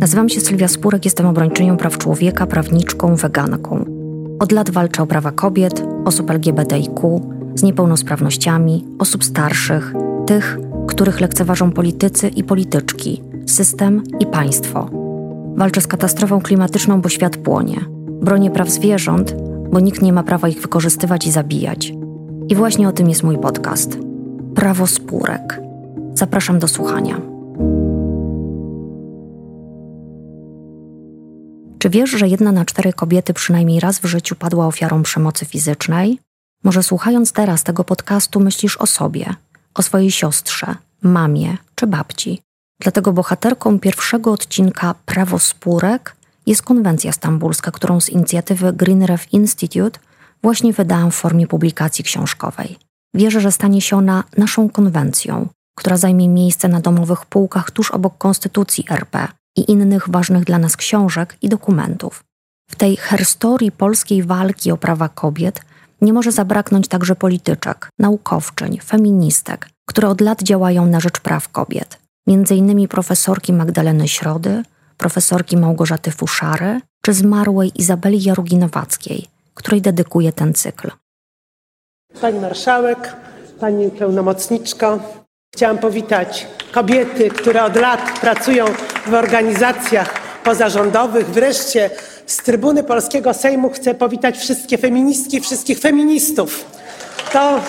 Nazywam się Sylwia Spurek, jestem obrończynią praw człowieka, prawniczką, weganką. Od lat walczę o prawa kobiet, osób LGBTIQ, z niepełnosprawnościami, osób starszych, tych, których lekceważą politycy i polityczki, system i państwo. Walczę z katastrofą klimatyczną, bo świat płonie. Bronię praw zwierząt, bo nikt nie ma prawa ich wykorzystywać i zabijać. I właśnie o tym jest mój podcast. Prawo spórek. Zapraszam do słuchania. Czy wiesz, że jedna na cztery kobiety przynajmniej raz w życiu padła ofiarą przemocy fizycznej? Może słuchając teraz tego podcastu myślisz o sobie, o swojej siostrze, mamie czy babci. Dlatego bohaterką pierwszego odcinka Prawo spórek jest konwencja stambulska, którą z inicjatywy Green Institute właśnie wydałam w formie publikacji książkowej. Wierzę, że stanie się ona naszą konwencją, która zajmie miejsce na domowych półkach tuż obok Konstytucji RP i innych ważnych dla nas książek i dokumentów. W tej herstorii polskiej walki o prawa kobiet nie może zabraknąć także polityczek, naukowczyń, feministek, które od lat działają na rzecz praw kobiet. Między innymi profesorki Magdaleny Środy, profesorki Małgorzaty Fuszary czy zmarłej Izabeli Jaruginowackiej, której dedykuję ten cykl. Pani marszałek, pani pełnomocniczko, chciałam powitać kobiety, które od lat pracują w organizacjach pozarządowych. Wreszcie z trybuny polskiego Sejmu chcę powitać wszystkie feministki, wszystkich feministów. To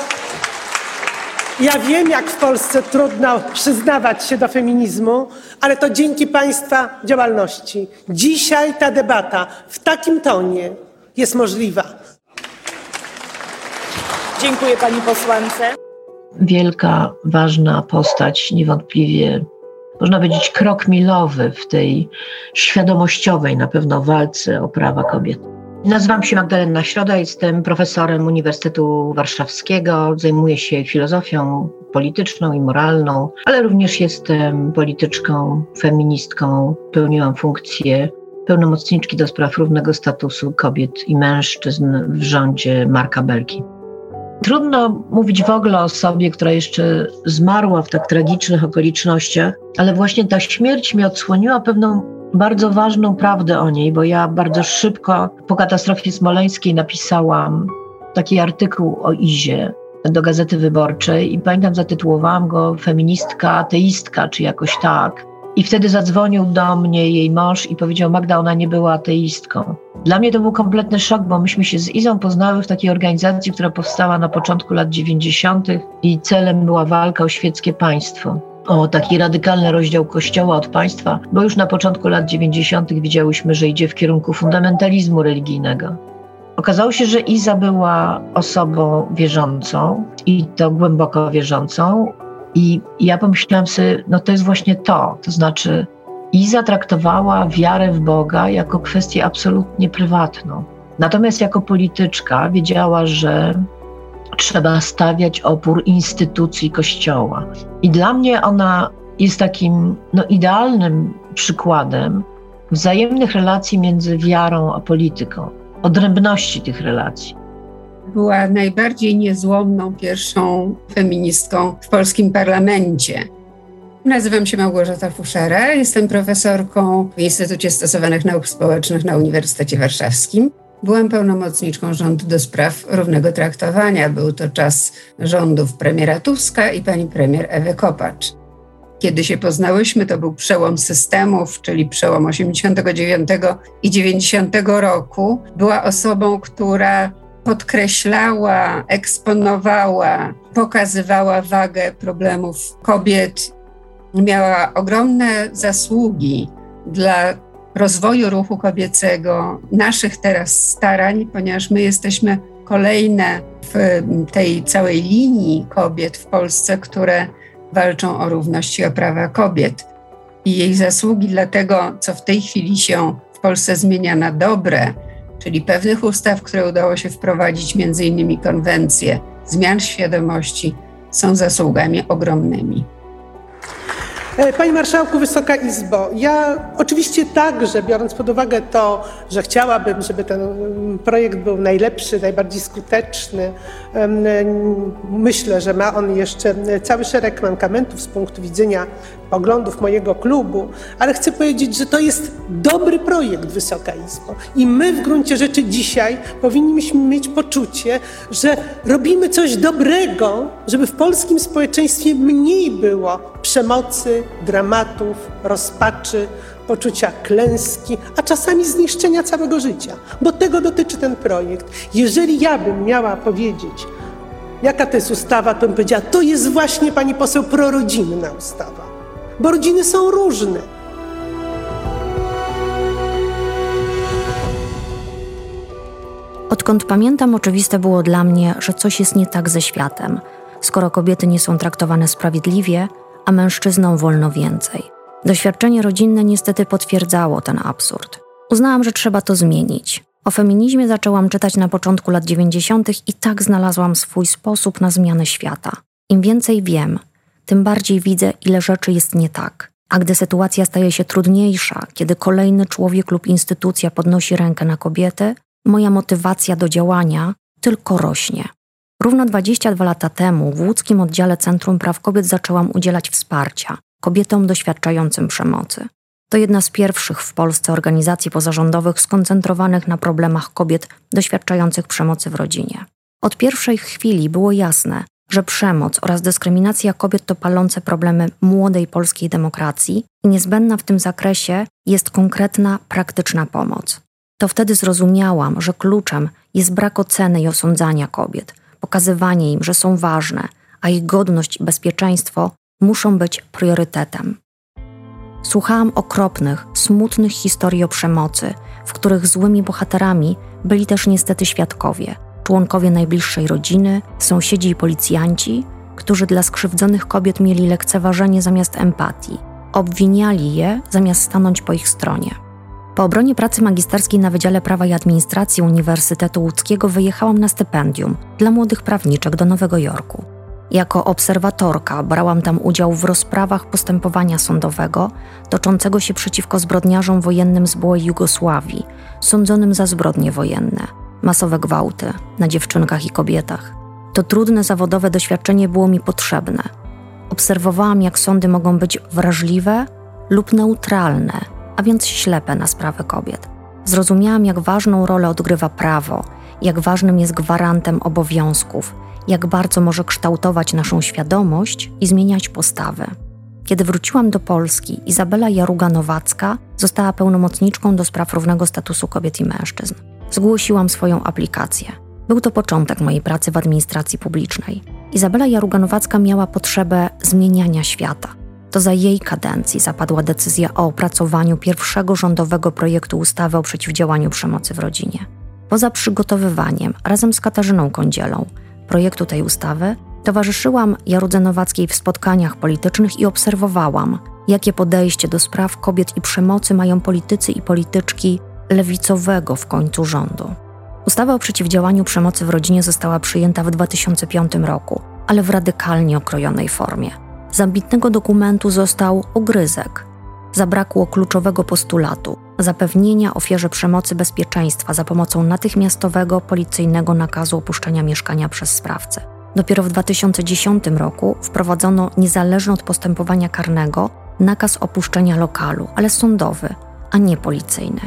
ja wiem, jak w Polsce trudno przyznawać się do feminizmu, ale to dzięki Państwa działalności. Dzisiaj ta debata w takim tonie jest możliwa. Dziękuję Pani posłance. Wielka, ważna postać, niewątpliwie można powiedzieć krok milowy w tej świadomościowej na pewno walce o prawa kobiet. Nazywam się Magdalena Środa, jestem profesorem Uniwersytetu Warszawskiego, zajmuję się filozofią polityczną i moralną, ale również jestem polityczką, feministką, pełniłam funkcję pełnomocniczki do spraw równego statusu kobiet i mężczyzn w rządzie Marka Belki. Trudno mówić w ogóle o osobie, która jeszcze zmarła w tak tragicznych okolicznościach, ale właśnie ta śmierć mi odsłoniła pewną bardzo ważną prawdę o niej, bo ja bardzo szybko po katastrofie smoleńskiej napisałam taki artykuł o Izie do Gazety Wyborczej i pamiętam zatytułowałam go Feministka, ateistka, czy jakoś tak. I wtedy zadzwonił do mnie jej mąż i powiedział: Magda, ona nie była ateistką. Dla mnie to był kompletny szok, bo myśmy się z Izą poznały w takiej organizacji, która powstała na początku lat 90. i celem była walka o świeckie państwo. O taki radykalny rozdział Kościoła od państwa, bo już na początku lat 90. widziałyśmy, że idzie w kierunku fundamentalizmu religijnego. Okazało się, że Iza była osobą wierzącą i to głęboko wierzącą, i ja pomyślałam sobie, no to jest właśnie to. To znaczy, Iza traktowała wiarę w Boga jako kwestię absolutnie prywatną. Natomiast jako polityczka wiedziała, że trzeba stawiać opór instytucji Kościoła. I dla mnie ona jest takim no, idealnym przykładem wzajemnych relacji między wiarą a polityką, odrębności tych relacji była najbardziej niezłomną pierwszą feministką w polskim parlamencie. Nazywam się Małgorzata Fuszera, jestem profesorką w Instytucie Stosowanych Nauk Społecznych na Uniwersytecie Warszawskim. Byłam pełnomocniczką rządu do spraw równego traktowania. Był to czas rządów premiera Tuska i pani premier Ewy Kopacz. Kiedy się poznałyśmy, to był przełom systemów, czyli przełom 89 i 90 roku. Była osobą, która podkreślała, eksponowała, pokazywała wagę problemów kobiet. Miała ogromne zasługi dla rozwoju ruchu kobiecego, naszych teraz starań, ponieważ my jesteśmy kolejne w tej całej linii kobiet w Polsce, które walczą o równość i o prawa kobiet. I jej zasługi dla tego, co w tej chwili się w Polsce zmienia na dobre, czyli pewnych ustaw, które udało się wprowadzić, między innymi konwencje zmian świadomości, są zasługami ogromnymi. E, Panie Marszałku, Wysoka Izbo, ja oczywiście także, biorąc pod uwagę to, że chciałabym, żeby ten mm, projekt był najlepszy, najbardziej skuteczny, myślę, że ma on jeszcze cały szereg mankamentów z punktu widzenia poglądów mojego klubu, ale chcę powiedzieć, że to jest dobry projekt, Wysoka Izbo. I my w gruncie rzeczy dzisiaj powinniśmy mieć poczucie, że robimy coś dobrego, żeby w polskim społeczeństwie mniej było przemocy, dramatów, rozpaczy, poczucia klęski, a czasami zniszczenia całego życia, bo tego dotyczy ten projekt. Jeżeli ja bym miała powiedzieć, jaka to jest ustawa, to bym powiedziała, to jest właśnie pani poseł prorodzinna ustawa, bo rodziny są różne. Odkąd pamiętam, oczywiste było dla mnie, że coś jest nie tak ze światem, skoro kobiety nie są traktowane sprawiedliwie, a mężczyznom wolno więcej. Doświadczenie rodzinne niestety potwierdzało ten absurd. Uznałam, że trzeba to zmienić. O feminizmie zaczęłam czytać na początku lat 90. i tak znalazłam swój sposób na zmianę świata. Im więcej wiem, tym bardziej widzę, ile rzeczy jest nie tak. A gdy sytuacja staje się trudniejsza, kiedy kolejny człowiek lub instytucja podnosi rękę na kobiety, moja motywacja do działania tylko rośnie. Równo 22 lata temu w łódzkim oddziale Centrum Praw Kobiet zaczęłam udzielać wsparcia kobietom doświadczającym przemocy. To jedna z pierwszych w Polsce organizacji pozarządowych skoncentrowanych na problemach kobiet doświadczających przemocy w rodzinie. Od pierwszej chwili było jasne, że przemoc oraz dyskryminacja kobiet to palące problemy młodej polskiej demokracji i niezbędna w tym zakresie jest konkretna, praktyczna pomoc. To wtedy zrozumiałam, że kluczem jest brak oceny i osądzania kobiet, pokazywanie im, że są ważne, a ich godność i bezpieczeństwo muszą być priorytetem. Słuchałam okropnych, smutnych historii o przemocy, w których złymi bohaterami byli też niestety świadkowie, członkowie najbliższej rodziny, sąsiedzi i policjanci, którzy dla skrzywdzonych kobiet mieli lekceważenie zamiast empatii, obwiniali je zamiast stanąć po ich stronie. Po obronie pracy magisterskiej na Wydziale Prawa i Administracji Uniwersytetu Łódzkiego wyjechałam na stypendium dla młodych prawniczek do Nowego Jorku. Jako obserwatorka brałam tam udział w rozprawach postępowania sądowego toczącego się przeciwko zbrodniarzom wojennym z byłej Jugosławii, sądzonym za zbrodnie wojenne, masowe gwałty na dziewczynkach i kobietach. To trudne zawodowe doświadczenie było mi potrzebne. Obserwowałam, jak sądy mogą być wrażliwe lub neutralne, a więc ślepe na sprawy kobiet. Zrozumiałam, jak ważną rolę odgrywa prawo, jak ważnym jest gwarantem obowiązków jak bardzo może kształtować naszą świadomość i zmieniać postawy. Kiedy wróciłam do Polski, Izabela Jaruga-Nowacka została pełnomocniczką do spraw równego statusu kobiet i mężczyzn. Zgłosiłam swoją aplikację. Był to początek mojej pracy w administracji publicznej. Izabela Jaruga-Nowacka miała potrzebę zmieniania świata. To za jej kadencji zapadła decyzja o opracowaniu pierwszego rządowego projektu ustawy o przeciwdziałaniu przemocy w rodzinie. Poza przygotowywaniem, razem z Katarzyną Kądzielą, projektu tej ustawy, towarzyszyłam Jarudze Nowackiej w spotkaniach politycznych i obserwowałam, jakie podejście do spraw kobiet i przemocy mają politycy i polityczki lewicowego w końcu rządu. Ustawa o przeciwdziałaniu przemocy w rodzinie została przyjęta w 2005 roku, ale w radykalnie okrojonej formie. Z ambitnego dokumentu został ogryzek. Zabrakło kluczowego postulatu zapewnienia ofierze przemocy bezpieczeństwa za pomocą natychmiastowego policyjnego nakazu opuszczenia mieszkania przez sprawcę. Dopiero w 2010 roku wprowadzono niezależny od postępowania karnego nakaz opuszczenia lokalu, ale sądowy, a nie policyjny.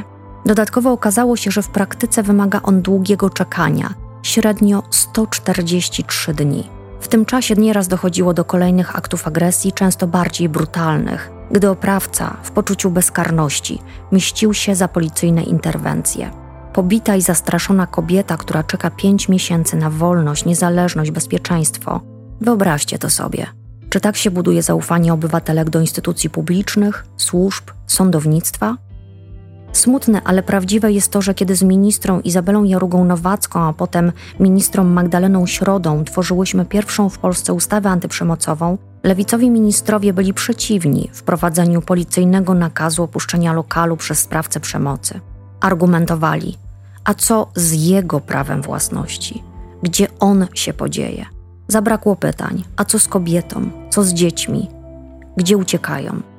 Dodatkowo okazało się, że w praktyce wymaga on długiego czekania, średnio 143 dni. W tym czasie nieraz dochodziło do kolejnych aktów agresji, często bardziej brutalnych, gdy oprawca w poczuciu bezkarności mścił się za policyjne interwencje. Pobita i zastraszona kobieta, która czeka pięć miesięcy na wolność, niezależność, bezpieczeństwo. Wyobraźcie to sobie. Czy tak się buduje zaufanie obywatelek do instytucji publicznych, służb, sądownictwa? Smutne, ale prawdziwe jest to, że kiedy z ministrą Izabelą Jarugą Nowacką, a potem ministrą Magdaleną Środą tworzyłyśmy pierwszą w Polsce ustawę antyprzemocową, lewicowi ministrowie byli przeciwni wprowadzeniu policyjnego nakazu opuszczenia lokalu przez sprawcę przemocy. Argumentowali, a co z jego prawem własności? Gdzie on się podzieje? Zabrakło pytań, a co z kobietą? Co z dziećmi? Gdzie uciekają?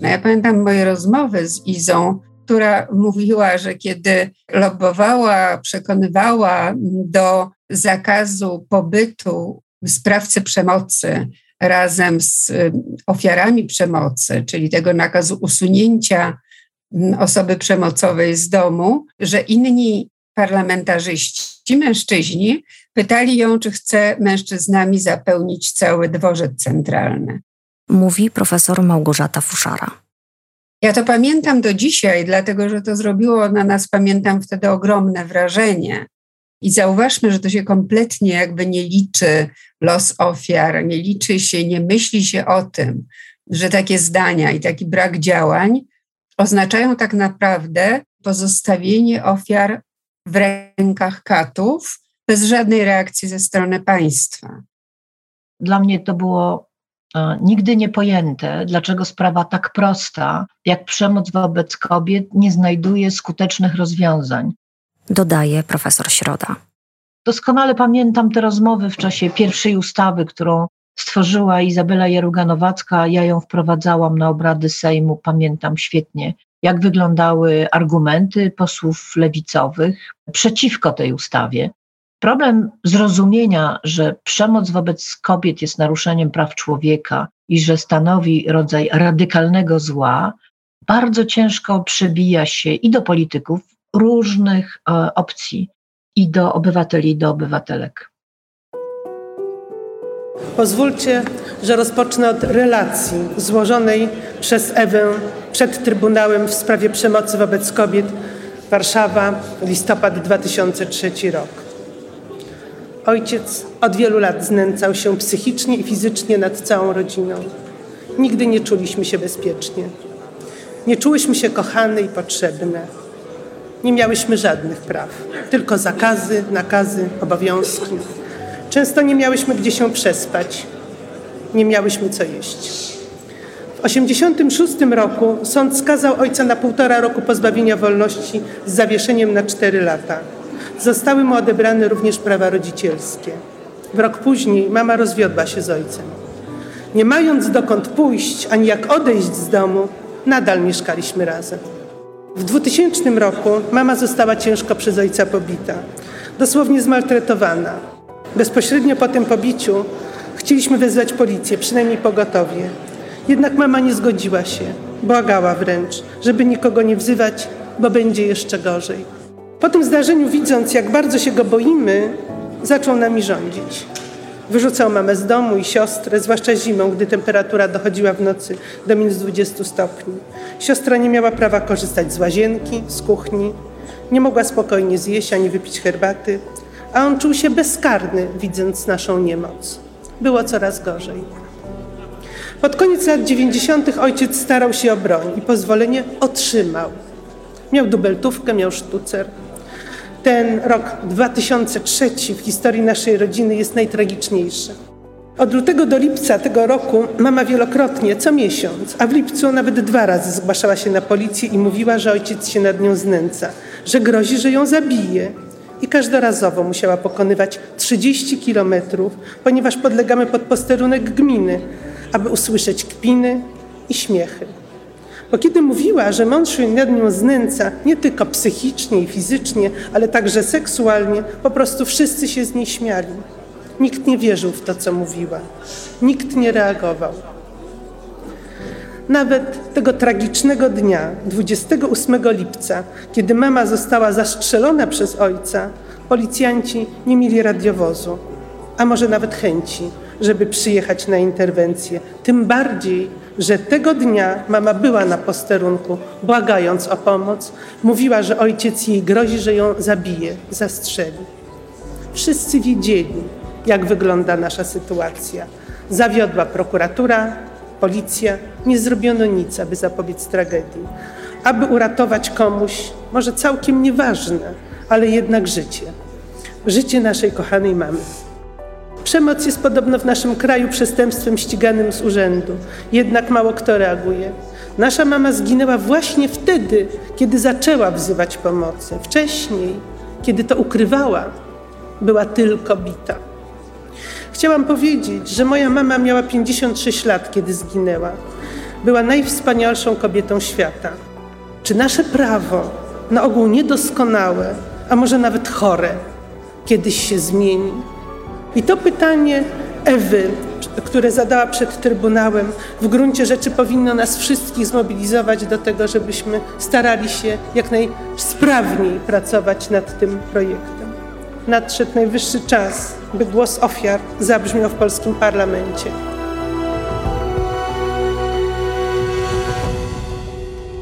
No ja pamiętam moje rozmowy z Izą, która mówiła, że kiedy lobbowała, przekonywała do zakazu pobytu sprawcy przemocy razem z y, ofiarami przemocy, czyli tego nakazu usunięcia mm, osoby przemocowej z domu, że inni parlamentarzyści, mężczyźni, pytali ją, czy chce mężczyznami zapełnić cały dworzec centralny. Mówi profesor Małgorzata Fuszara. Ja to pamiętam do dzisiaj, dlatego że to zrobiło na nas, pamiętam wtedy, ogromne wrażenie. I zauważmy, że to się kompletnie jakby nie liczy los ofiar, nie liczy się, nie myśli się o tym, że takie zdania i taki brak działań oznaczają tak naprawdę pozostawienie ofiar w rękach katów bez żadnej reakcji ze strony państwa. Dla mnie to było e, nigdy niepojęte, dlaczego sprawa tak prosta, jak przemoc wobec kobiet, nie znajduje skutecznych rozwiązań. Dodaje profesor Środa. Doskonale pamiętam te rozmowy w czasie pierwszej ustawy, którą stworzyła Izabela Jaruga-Nowacka. Ja ją wprowadzałam na obrady Sejmu, pamiętam świetnie, jak wyglądały argumenty posłów lewicowych przeciwko tej ustawie. Problem zrozumienia, że przemoc wobec kobiet jest naruszeniem praw człowieka i że stanowi rodzaj radykalnego zła, bardzo ciężko przebija się i do polityków różnych e, opcji, i do obywateli, i do obywatelek. Pozwólcie, że rozpocznę od relacji złożonej przez Ewę przed Trybunałem w sprawie przemocy wobec kobiet Warszawa, listopad 2003 rok. Ojciec od wielu lat znęcał się psychicznie i fizycznie nad całą rodziną. Nigdy nie czuliśmy się bezpiecznie. Nie czułyśmy się kochane i potrzebne. Nie miałyśmy żadnych praw, tylko zakazy, nakazy, obowiązki. Często nie miałyśmy gdzie się przespać, nie miałyśmy co jeść. W 1986 roku sąd skazał ojca na półtora roku pozbawienia wolności z zawieszeniem na cztery lata. Zostały mu odebrane również prawa rodzicielskie. W rok później mama rozwiodła się z ojcem. Nie mając dokąd pójść ani jak odejść z domu, nadal mieszkaliśmy razem. W 2000 roku mama została ciężko przez ojca pobita, dosłownie zmaltretowana. Bezpośrednio po tym pobiciu chcieliśmy wezwać policję, przynajmniej pogotowie. Jednak mama nie zgodziła się, błagała wręcz, żeby nikogo nie wzywać, bo będzie jeszcze gorzej. Po tym zdarzeniu, widząc, jak bardzo się go boimy, zaczął nami rządzić. Wyrzucał mamę z domu i siostrę, zwłaszcza zimą, gdy temperatura dochodziła w nocy do minus 20 stopni. Siostra nie miała prawa korzystać z łazienki, z kuchni, nie mogła spokojnie zjeść ani wypić herbaty, a on czuł się bezkarny, widząc naszą niemoc. Było coraz gorzej. Pod koniec lat 90. ojciec starał się o broń i pozwolenie otrzymał. Miał dubeltówkę, miał sztucer. Ten rok 2003 w historii naszej rodziny jest najtragiczniejszy. Od lutego do lipca tego roku mama wielokrotnie, co miesiąc, a w lipcu nawet dwa razy zgłaszała się na policję i mówiła, że ojciec się nad nią znęca, że grozi, że ją zabije. I każdorazowo musiała pokonywać 30 kilometrów, ponieważ podlegamy pod posterunek gminy, aby usłyszeć kpiny i śmiechy. Bo kiedy mówiła, że mąż się nad nią znęca nie tylko psychicznie i fizycznie, ale także seksualnie, po prostu wszyscy się z niej śmiali. Nikt nie wierzył w to, co mówiła. Nikt nie reagował. Nawet tego tragicznego dnia, 28 lipca, kiedy mama została zastrzelona przez ojca, policjanci nie mieli radiowozu, a może nawet chęci, żeby przyjechać na interwencję. Tym bardziej, że tego dnia mama była na posterunku, błagając o pomoc. Mówiła, że ojciec jej grozi, że ją zabije, zastrzeli. Wszyscy wiedzieli, jak wygląda nasza sytuacja. Zawiodła prokuratura, policja, nie zrobiono nic, aby zapobiec tragedii. Aby uratować komuś, może całkiem nieważne, ale jednak życie. Życie naszej kochanej mamy. Przemoc jest podobno w naszym kraju przestępstwem ściganym z urzędu, jednak mało kto reaguje. Nasza mama zginęła właśnie wtedy, kiedy zaczęła wzywać pomocy. Wcześniej, kiedy to ukrywała, była tylko bita. Chciałam powiedzieć, że moja mama miała 56 lat, kiedy zginęła. Była najwspanialszą kobietą świata. Czy nasze prawo, na ogół niedoskonałe, a może nawet chore, kiedyś się zmieni? I to pytanie Ewy które zadała przed Trybunałem, w gruncie rzeczy powinno nas wszystkich zmobilizować do tego, żebyśmy starali się jak najsprawniej pracować nad tym projektem. Nadszedł najwyższy czas, by głos ofiar zabrzmiał w polskim parlamencie.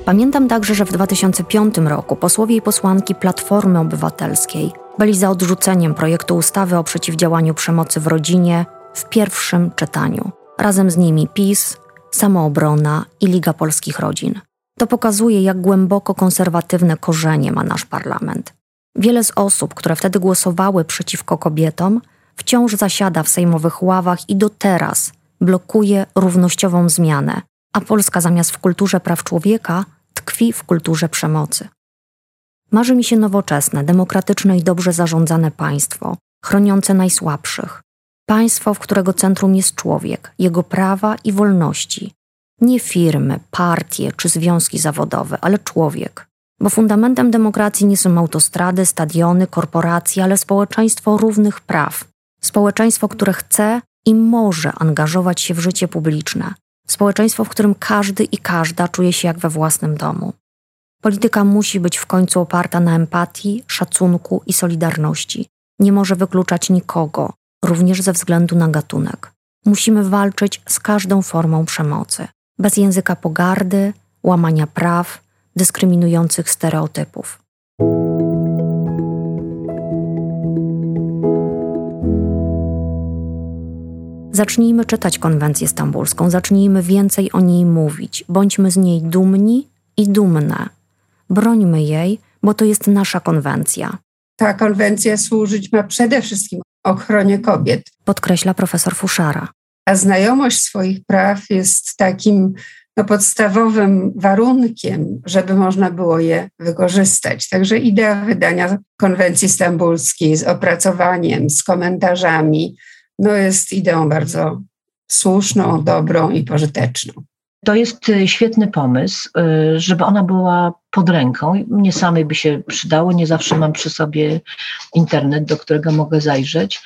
Pamiętam także, że w 2005 roku posłowie i posłanki Platformy Obywatelskiej byli za odrzuceniem projektu ustawy o przeciwdziałaniu przemocy w rodzinie w pierwszym czytaniu. Razem z nimi PiS, Samoobrona i Liga Polskich Rodzin. To pokazuje, jak głęboko konserwatywne korzenie ma nasz parlament. Wiele z osób, które wtedy głosowały przeciwko kobietom, wciąż zasiada w sejmowych ławach i do teraz blokuje równościową zmianę, a Polska zamiast w kulturze praw człowieka tkwi w kulturze przemocy. Marzy mi się nowoczesne, demokratyczne i dobrze zarządzane państwo, chroniące najsłabszych. Państwo, w którego centrum jest człowiek, jego prawa i wolności. Nie firmy, partie czy związki zawodowe, ale człowiek. Bo fundamentem demokracji nie są autostrady, stadiony, korporacje, ale społeczeństwo równych praw. Społeczeństwo, które chce i może angażować się w życie publiczne. Społeczeństwo, w którym każdy i każda czuje się jak we własnym domu. Polityka musi być w końcu oparta na empatii, szacunku i solidarności. Nie może wykluczać nikogo, również ze względu na gatunek. Musimy walczyć z każdą formą przemocy, bez języka pogardy, łamania praw, dyskryminujących stereotypów. Zacznijmy czytać konwencję stambulską, zacznijmy więcej o niej mówić, bądźmy z niej dumni i dumne. Brońmy jej, bo to jest nasza konwencja. Ta konwencja służyć ma przede wszystkim ochronie kobiet. Podkreśla profesor Fuszara. A znajomość swoich praw jest takim no, podstawowym warunkiem, żeby można było je wykorzystać. Także idea wydania konwencji stambulskiej z opracowaniem, z komentarzami, no, jest ideą bardzo słuszną, dobrą i pożyteczną. To jest y, świetny pomysł, y, żeby ona była pod ręką. Mnie samej by się przydało, nie zawsze mam przy sobie internet, do którego mogę zajrzeć.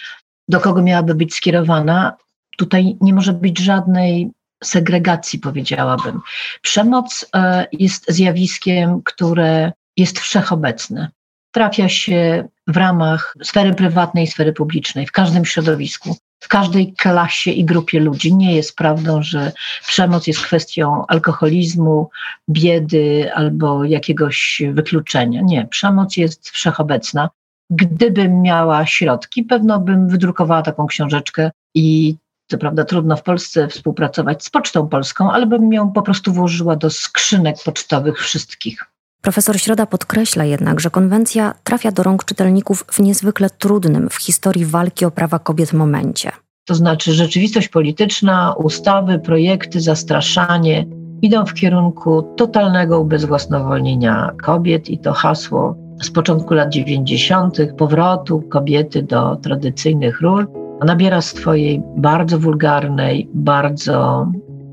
Do kogo miałaby być skierowana? Tutaj nie może być żadnej segregacji, powiedziałabym. Przemoc y, jest zjawiskiem, które jest wszechobecne. Trafia się w ramach sfery prywatnej i sfery publicznej, w każdym środowisku w każdej klasie i grupie ludzi. Nie jest prawdą, że przemoc jest kwestią alkoholizmu, biedy albo jakiegoś wykluczenia. Nie, przemoc jest wszechobecna. Gdybym miała środki, pewno bym wydrukowała taką książeczkę i co prawda trudno w Polsce współpracować z Pocztą Polską, ale bym ją po prostu włożyła do skrzynek pocztowych wszystkich. Profesor Środa podkreśla jednak, że konwencja trafia do rąk czytelników w niezwykle trudnym w historii walki o prawa kobiet momencie. To znaczy rzeczywistość polityczna, ustawy, projekty, zastraszanie idą w kierunku totalnego ubezwłasnowolnienia kobiet i to hasło z początku lat 90. powrotu kobiety do tradycyjnych ról nabiera swojej bardzo wulgarnej, bardzo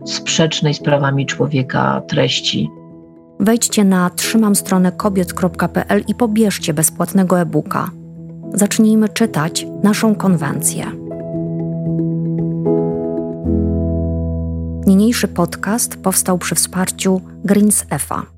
sprzecznej z prawami człowieka treści Wejdźcie na trzymam stronę kobiet.pl i pobierzcie bezpłatnego e-booka. Zacznijmy czytać naszą konwencję. Niniejszy podcast powstał przy wsparciu Greens EFA.